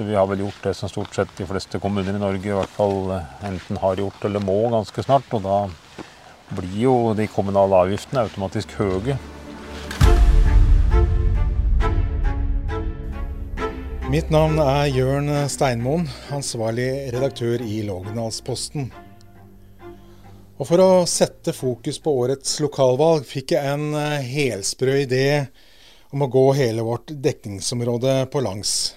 Så vi har vel gjort det som stort sett de fleste kommuner i Norge i hvert fall eh, enten har gjort eller må ganske snart. Og da blir jo de kommunale avgiftene automatisk høye. Mitt navn er Jørn Steinmoen, ansvarlig redaktør i Lågendalsposten. Og For å sette fokus på årets lokalvalg fikk jeg en eh, helsprø idé om å gå hele vårt dekningsområde på langs.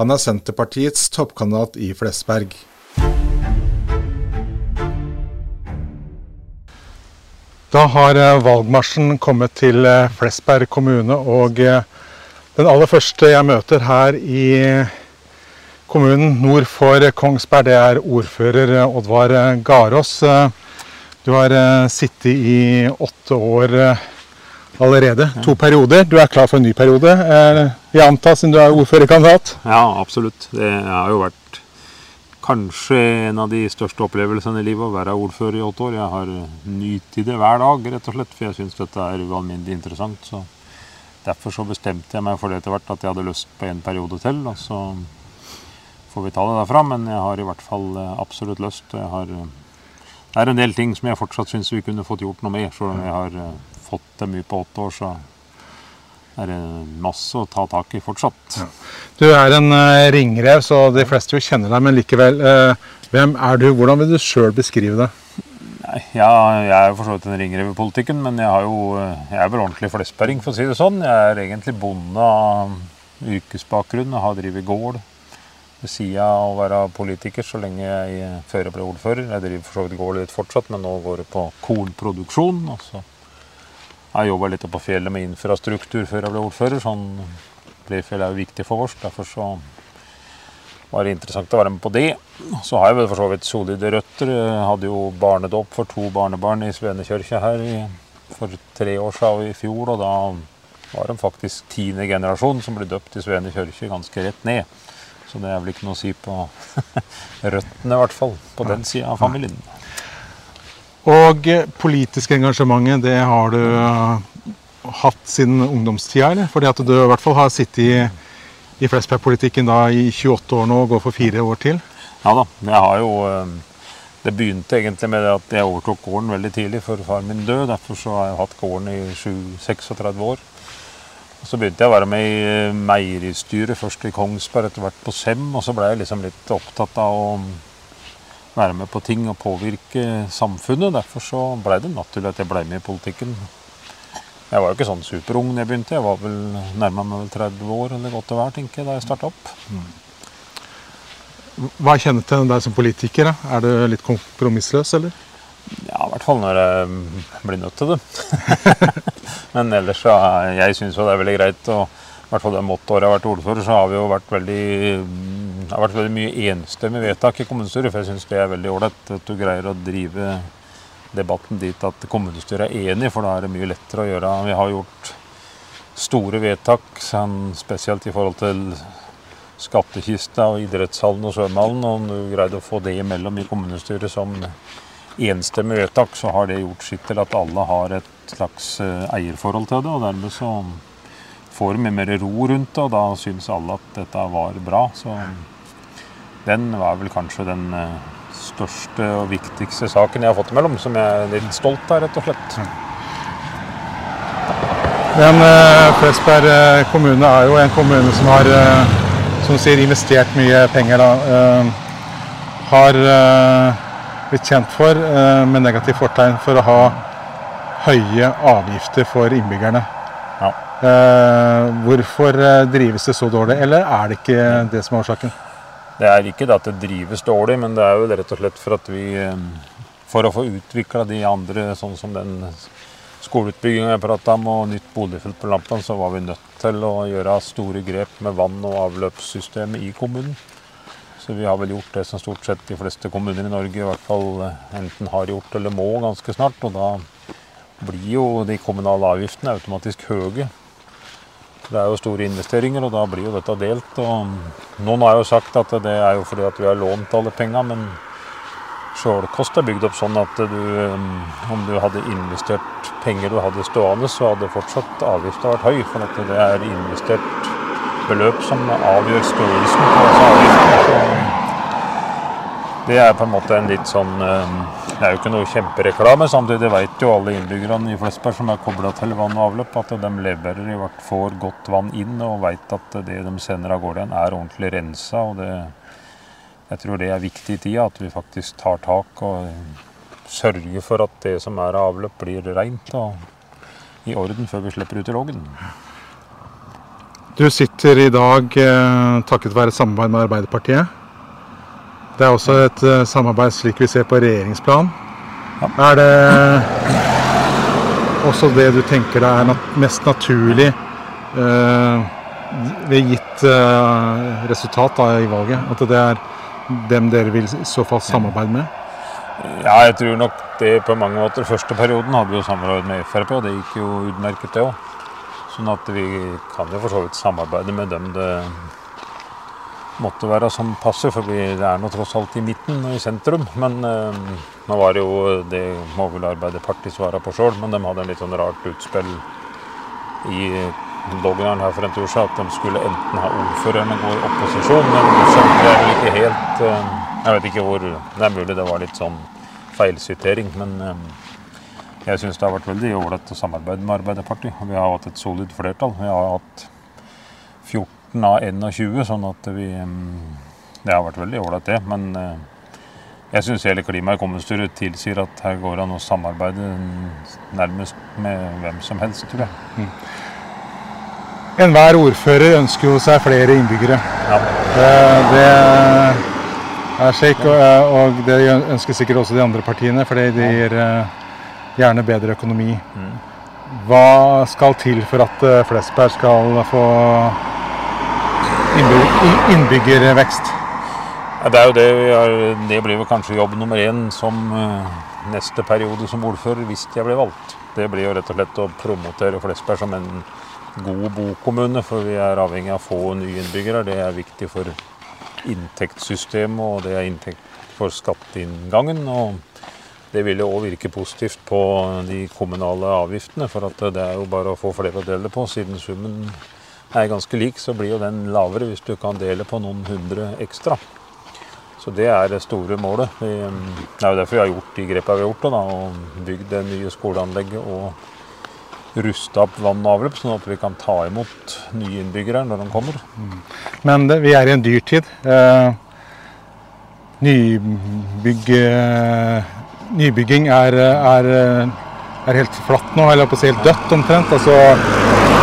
Han er Senterpartiets toppkandidat i Flesberg. Da har eh, valgmarsjen kommet til eh, Flesberg kommune, og eh, den aller første jeg møter her i kommunen nord for Kongsberg, det er ordfører Oddvar Garås. Du har sittet i åtte år allerede. To perioder. Du er klar for en ny periode, jeg antar, siden du er ordførerkandidat? Ja, absolutt. Det har jo vært kanskje en av de største opplevelsene i livet å være ordfører i åtte år. Jeg har nytt i det hver dag, rett og slett, for jeg syns dette er ualminnelig interessant. Så derfor så bestemte jeg meg for det etter hvert at jeg hadde lyst på en periode til. Og så får vi ta det derfra, men jeg har i hvert fall absolutt lyst. Jeg har, det er en del ting som jeg fortsatt syns vi kunne fått gjort noe med, selv om jeg har fått det mye på åtte år. så er det masse å ta tak i fortsatt. Ja. Du er en uh, ringrev, så de fleste jo kjenner deg, men likevel. Uh, hvem er du? Hvordan vil du sjøl beskrive det? Ja, jeg er for så vidt en ringrev i politikken, men jeg, har jo, jeg er vel ordentlig flesberring, for å si det sånn. Jeg er egentlig bonde av yrkesbakgrunn og har drevet gård ved sida av å være politiker så lenge jeg før jeg ble ordfører. Jeg driver for så vidt gård litt fortsatt, men nå går det på kornproduksjon. Altså jeg jobba litt på fjellet med infrastruktur før jeg ble ordfører. sånn Leirfjell er jo viktig for oss. Derfor så var det interessant å være med på det. Så har jeg vel for så vidt solide røtter. Jeg hadde jo barnedåp for to barnebarn i Svenekirka her i, for tre år siden i fjor. Og da var de faktisk tiende generasjon som ble døpt i Svene kirke ganske rett ned. Så det er vel ikke noe å si på røttene, i hvert fall. På den sida av familien. Og politisk engasjementet, det har du eh, hatt siden ungdomstida, eller? Fordi at du i hvert fall har sittet i, i Flesberg-politikken i 28 år nå og går for fire år til? Ja da. Jeg har jo eh, Det begynte egentlig med at jeg overtok gården veldig tidlig før far min døde. Derfor så har jeg hatt gården i 36 år. Og så begynte jeg å være med i eh, meieristyret, først i Kongsberg, etter hvert på Sem. Og så ble jeg liksom litt opptatt av å være med på ting og påvirke samfunnet. Derfor så blei det naturlig at jeg blei med i politikken. Jeg var jo ikke sånn superung da jeg begynte. Jeg var vel nærma meg vel 30 år eller godt og være, tenker jeg, da jeg starta opp. Mm. Hva kjennetegner deg som politiker? Da? Er du litt kompromissløs, eller? Ja, i hvert fall når jeg blir nødt til det. Men ellers så jeg syns jo det er veldig greit. og i hvert fall det åtte jeg har vært ordfører, så har vi jo vært veldig det har vært veldig mye enstemmig vedtak i kommunestyret. For jeg syns det er veldig ålreit at du greier å drive debatten dit at kommunestyret er enig, for da er det mye lettere å gjøre. Vi har gjort store vedtak, sånn spesielt i forhold til skattkista og idrettshallen og svømmehallen. Om du greide å få det imellom i kommunestyret som enstemmig vedtak, så har det gjort sitt til at alle har et slags eh, eierforhold til det. Og dermed så får mye mer ro rundt det, og da syns alle at dette var bra. Så den var vel kanskje den eh, største og viktigste saken jeg har fått imellom, som jeg er litt stolt av, rett og slett. Men eh, Flesberg eh, kommune er jo en kommune som har eh, som sier, investert mye penger. Da. eh, har blitt kjent for, med negativt fortegn, for å ha høye avgifter for innbyggerne. Ja. Eh, hvorfor eh, drives det så dårlig, eller er det ikke det som er årsaken? Det er ikke det at det drives dårlig, men det er jo rett og slett for at vi eh, For å få utvikla de andre, sånn som den skoleutbygginga jeg prata om, og nytt boligfelt på Lampen, så var vi nødt til å gjøre store grep med vann- og avløpssystemet i kommunen. Så vi har vel gjort det som stort sett de fleste kommuner i Norge i hvert fall eh, enten har gjort eller må ganske snart. Og da blir jo de kommunale avgiftene automatisk høye. Det er jo store investeringer, og da blir jo dette delt. Og noen har jo sagt at det er jo fordi at vi har lånt alle penga, men Sjålkost er bygd opp sånn at du, um, om du hadde investert penger du hadde stående, så hadde fortsatt avgifta vært høy. For at det er investert beløp som avgjør størrelsen på avgiften. avgiftene. Det er på en måte en litt sånn um, Det er jo ikke noe kjempereklame. Samtidig vet jo alle innbyggerne i Flesberg som er kobla til vann og avløp, at de leverer i hvert får godt vann inn og vet at det de sender av gårde er ordentlig rensa. og det jeg tror det er viktig i tida, at vi faktisk tar tak og sørger for at det som er av avløp, blir rent og i orden før vi slipper ut i Lågen. Du sitter i dag eh, takket være samarbeid med Arbeiderpartiet. Det er også et eh, samarbeid slik vi ser på regjeringsplan. Ja. Er det også det du tenker deg er nat mest naturlig eh, ved gitt eh, resultat da, i valget? At det er dem dere vil i så fall samarbeide med? Ja, jeg tror nok det på mange måter. Første perioden hadde vi jo samarbeid med Frp, og det gikk jo utmerket, det òg. Sånn at vi kan jo for så vidt samarbeide med dem det måtte være som passer, for det er nå tross alt i midten og i sentrum. Men eh, nå var det jo Det må vel Arbeiderpartiet svare på sjøl, men de hadde en litt sånn rart utspill i Lågendalen her for en tur siden at de skulle enten ha ordføreren og gå i opposisjon, men skjønte jeg vel ikke helt eh, Jeg vet ikke hvor Det er mulig det var litt sånn feilsitering, men eh, jeg syns det har vært veldig ålreit å samarbeide med Arbeiderpartiet. Vi har hatt et solid flertall. Vi har hatt 14 av 21, sånn at vi eh, Det har vært veldig ålreit, det. Men jeg syns hele klimaet i kommunestyret tilsier at her går det an å samarbeide nærmest med hvem som helst, tror jeg. Mm. Enhver ordfører ønsker jo seg flere innbyggere. Ja. Det, er slik, og, det ønsker sikkert også de andre partiene, fordi det gir eh, gjerne bedre økonomi. Mm. Hva skal til for at eh, Flesberg skal få innbyggervekst? Det er jo det vi har, Det blir vel kanskje jobb nummer én som eh, neste periode som ordfører, hvis jeg blir valgt. Det blir jo rett og slett å promotere Flesberg som en god bokommune, for vi er avhengig av få nye innbyggere. Det er viktig for inntektssystemet, og det er inntekt for skatteinngangen. og det vil jo òg virke positivt på de kommunale avgiftene, for det er jo bare å få flere å dele på. Siden summen er ganske lik, så blir jo den lavere hvis du kan dele på noen hundre ekstra. Så det er det store målet. Det er jo derfor vi har gjort de grepene vi har gjort, da, og bygd det nye skoleanlegget og ruste opp vann og avløp, sånn at vi kan ta imot nye innbyggere når de kommer. Mm. Men det, vi er i en dyrtid. Eh, nybygg, nybygging er, er, er, helt flatt nå, eller på å si helt dødt omtrent. Altså,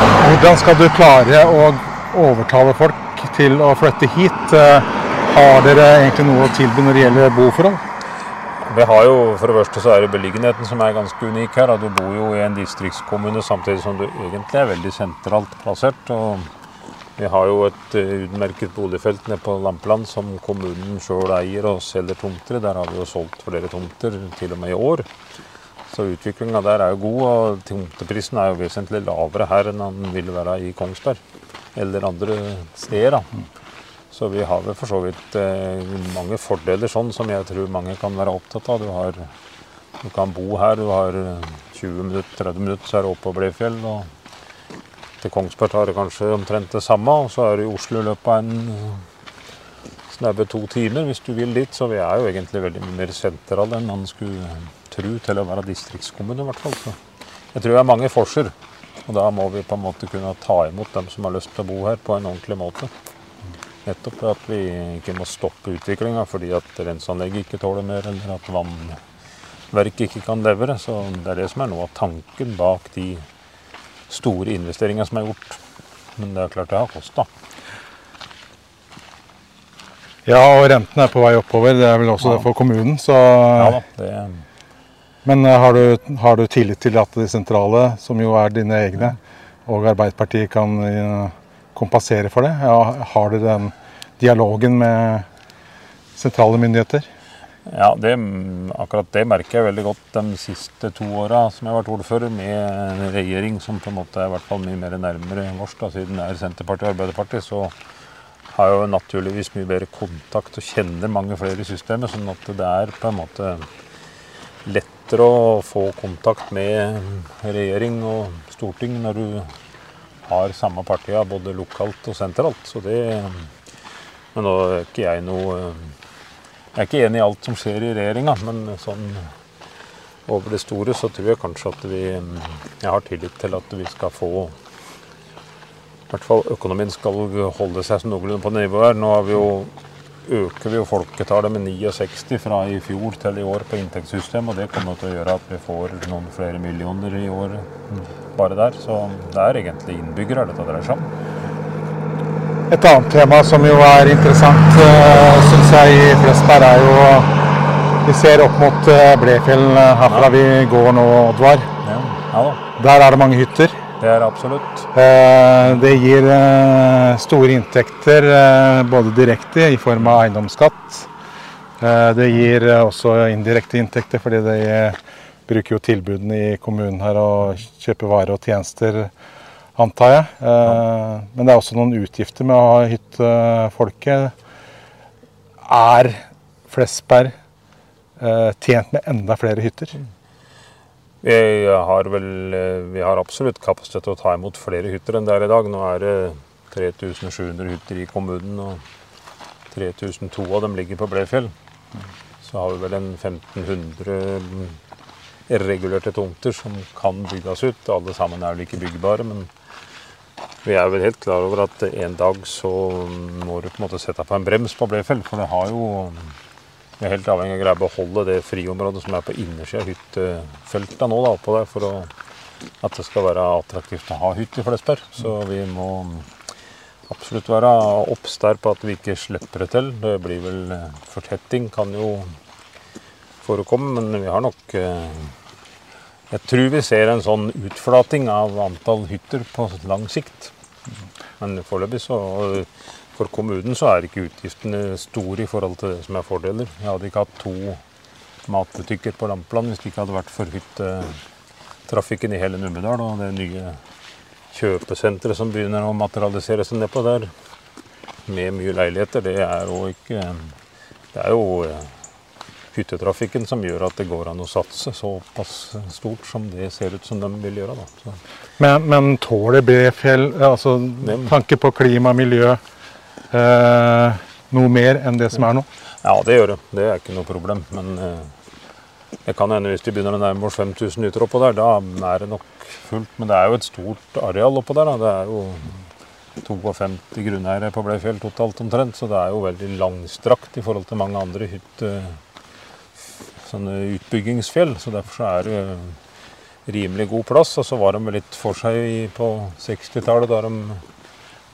hvordan skal du klare å overtale folk til å flytte hit? Eh, har dere egentlig noe å tilby når det gjelder boforhold? Vi har jo, For det første så er det beliggenheten som er ganske unik her. Du bor jo i en distriktskommune samtidig som du egentlig er veldig sentralt plassert. og Vi har jo et eh, utmerket boligfelt nede på Lampeland som kommunen sjøl eier og selger tomter. Der har vi jo solgt flere tomter til og med i år. Så utviklinga der er jo god, og tomteprisen er jo vesentlig lavere her enn den ville være i Kongsberg eller andre steder. da. Så vi har vel for så vidt eh, mange fordeler sånn som jeg tror mange kan være opptatt av. Du, har, du kan bo her, du har 20-30 minutter, så er du oppe på Blefjell. Og til Kongsberg tar det kanskje omtrent det samme, og så er du i Oslo i løpet av en snaue to timer hvis du vil dit. Så vi er jo egentlig veldig mer sentrale enn man skulle tro til å være distriktskommune, i hvert fall. Så jeg tror det er mange forser. Og da må vi på en måte kunne ta imot dem som har lyst til å bo her, på en ordentlig måte. Nettopp at vi ikke må stoppe utviklinga fordi at renseanlegget ikke tåler mer, eller at vannverket ikke kan levere. Så det er det som er noe av tanken bak de store investeringene som er gjort. Men det er klart det har kosta. Ja, og renten er på vei oppover. Det er vel også ja. det for kommunen, så Ja da. Det, Men uh, har, du, har, du, tillit til at de sentrale, som jo er dine egne, og Arbeiderpartiet kan uh, kompensere for det? Ja, har du den dialogen med sentrale myndigheter? Ja, det, akkurat det merker jeg veldig godt de siste to åra som jeg har vært ordfører, med en regjering som på en måte er i hvert fall mye mer nærmere vårs, siden det er Senterpartiet og Arbeiderpartiet. Så har jeg jo naturligvis mye bedre kontakt og kjenner mange flere i systemet. Sånn at det er på en måte lettere å få kontakt med regjering og storting når du har samme partier både lokalt og sentralt. Så det Men nå er ikke jeg noe Jeg er ikke enig i alt som skjer i regjeringa, men sånn over det store så tror jeg kanskje at vi Jeg har tillit til at vi skal få i hvert fall økonomien skal holde seg noenlunde på nivået her. Nå har vi jo øker vi jo folketallet med 69 fra i fjor til i år på inntektssystemet. Og det kommer til å gjøre at vi får noen flere millioner i år bare der. Så det er egentlig innbyggere dette dreier seg om. Et annet tema som jo er interessant, eh, syns jeg i Flesberg, er jo Vi ser opp mot uh, Blefjell eh, herfra ja. vi går nå, Oddvar. Ja. Ja, Der er det mange hytter. Det er absolutt. Eh, det gir eh, store inntekter eh, både direkte i form av eiendomsskatt. Det gir også indirekte inntekter fordi de bruker jo tilbudene i kommunen her og kjøper varer og tjenester, antar jeg. Men det er også noen utgifter med å ha hyttefolket. Er Flesberg tjent med enda flere hytter? Vi har, vel, eh, vi har absolutt kapasitet til å ta imot flere hytter enn det er i dag. Nå er det 3700 hytter i kommunen, og 3002 av dem ligger på Blefjell. Så har vi vel en 1500 regulerte tomter som kan bygges ut. Alle sammen er vel ikke byggbare, men vi er vel helt klar over at en dag så må du på en måte sette på en brems på Blefjell. For det har jo vi er helt avhengig av å greie å beholde det friområdet som er på innersida av hyttefeltet nå, da, oppå der, for å, at det skal være attraktivt å ha hytte i Flesberg. Så vi må absolutt være obs der på at vi ikke slipper det til. Det blir vel eh, Fortetting kan jo forekomme, men vi har nok eh, Jeg tror vi ser en sånn utflating av antall hytter på lang sikt. Men foreløpig så for kommunen så er ikke utgiftene store i forhold til det som er fordeler. Jeg hadde ikke hatt to matbutikker på Lampland hvis det ikke hadde vært for hyttetrafikken i hele Numedal og det nye kjøpesenteret som begynner å materialisere seg nedpå der med mye leiligheter. Det er jo ikke Det er jo eh, hyttetrafikken som gjør at det går an å satse såpass stort som det ser ut som de vil gjøre. Da. Men, men tåler Befjell, altså tanke på klima og miljø, noe mer enn det som er nå? Ja, det gjør det. Det er ikke noe problem. Men eh, det kan hende hvis de begynner å nærme oss 5000 liter oppå der, da er det nok fullt. Men det er jo et stort areal oppå der. Da. Det er jo 52 grunneiere på Bleifjell totalt omtrent, så det er jo veldig langstrakt i forhold til mange andre hytte, sånne utbyggingsfjell. Så derfor så er det rimelig god plass. Og så var de litt for seg på 60-tallet, da de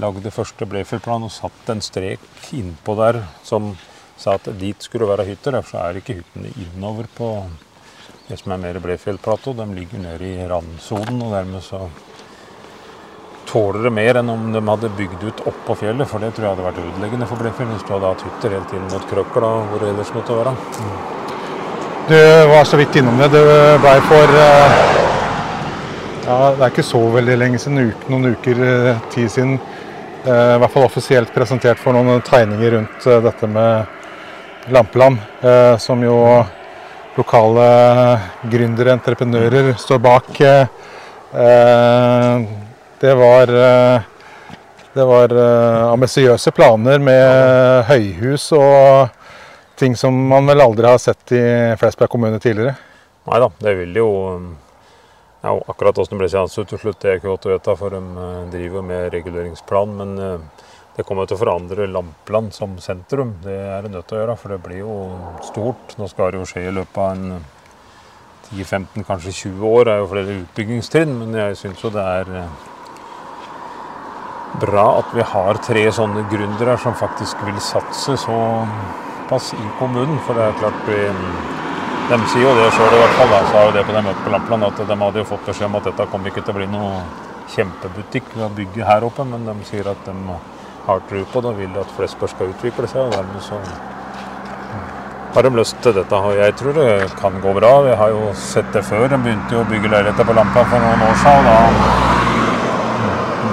lagde første Blefjell-plan og satt en strek innpå der som sa at dit skulle være hytter. Derfor er ikke hyttene innover på det som er mer Blefjell-platå. De ligger nede i randsonen, og dermed så tåler det mer enn om de hadde bygd ut oppå fjellet. For det tror jeg hadde vært ødeleggende for Blefjell hvis du hadde hatt hytter helt inn mot Krøkla og hvor det ellers måtte være. Du var så vidt innom det. Det blei for eh, ja, Det er ikke så veldig lenge siden, noen uker eh, tid siden i hvert fall offisielt presentert for noen tegninger rundt eh, dette med Lampeland, eh, som jo lokale gründere, entreprenører, står bak. Det var, det var ambisiøse planer med høyhus og ting som man vel aldri har sett i Flesberg kommune tidligere. Nei da, det vil jo ja, akkurat hvordan det ble seanse til slutt, det er ikke godt å vite, for de eh, driver med reguleringsplan. Men eh, det kommer til å forandre Lampland som sentrum. Det er det nødt til å gjøre, for det blir jo stort. Nå skal det jo skje i løpet av en 10-15, kanskje 20 år. Det er jo flere utbyggingstrinn, men jeg syns jo det er eh, bra at vi har tre sånne gründere som faktisk vil satse såpass i kommunen. For det er klart vi de sier jo det sjøl, i hvert fall. Da, sa jo det på det møtet på Lampland, at de hadde jo fått beskjed om at dette kom ikke til å bli noe kjempebutikk ved å bygge her oppe, men de sier at de har tro på det og vil at Flesberg skal utvikle seg. og dermed så har de lyst til dette. Og jeg tror det kan gå bra. Vi har jo sett det før. De begynte jo å bygge leiligheter på Lampa for noen år siden. Da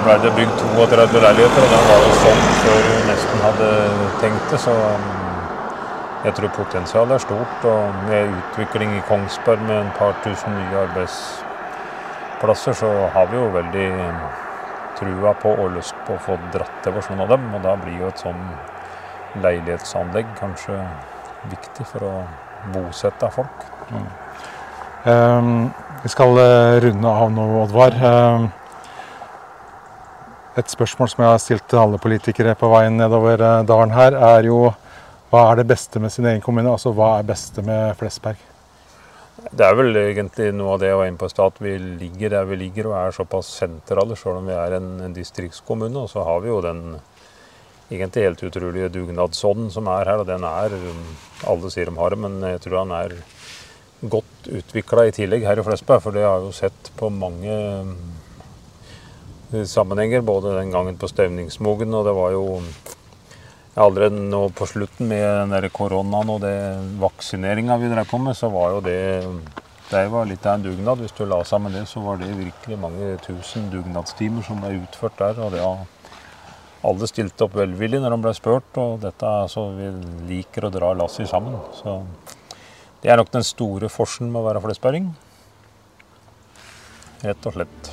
ble det bygd 32 leiligheter, og den var jo sånn før vi nesten hadde tenkt det. Så um, jeg tror potensialet er stort. Og med utvikling i Kongsberg med en par tusen nye arbeidsplasser, så har vi jo veldig um, trua på og lyst på å få dratt til noen av dem. Og da blir jo et sånn leilighetsanlegg kanskje viktig for å bosette folk. Mm. Um, vi skal uh, runde av nå, Oddvar. Um, et spørsmål som jeg har stilt til alle politikere på veien nedover uh, dalen her, er jo hva er det beste med sin egen kommune? Altså hva er beste med Flesberg? Det er vel egentlig noe av det jeg var inne på i stad, at vi ligger der vi ligger og er såpass sentrale, selv om vi er en, en distriktskommune. Og så har vi jo den egentlig helt utrolige dugnadsånden som er her. Og den er Alle sier de har det, men jeg tror han er godt utvikla i tillegg her i Flesberg. For det har jeg jo sett på mange eh, sammenhenger. Både den gangen på Stevningsmogen, og det var jo Allerede nå på slutten med den koronaen og det vaksineringa vi drev på med, så var jo det det var litt av en dugnad. Hvis du la sammen det, så var det virkelig mange tusen dugnadstimer som ble utført der. og det har alle stilte opp velvillig når de ble spurt, og dette er så vi liker å dra lasset sammen. Så det er nok den store forskjellen med å være flesberging. Rett og slett.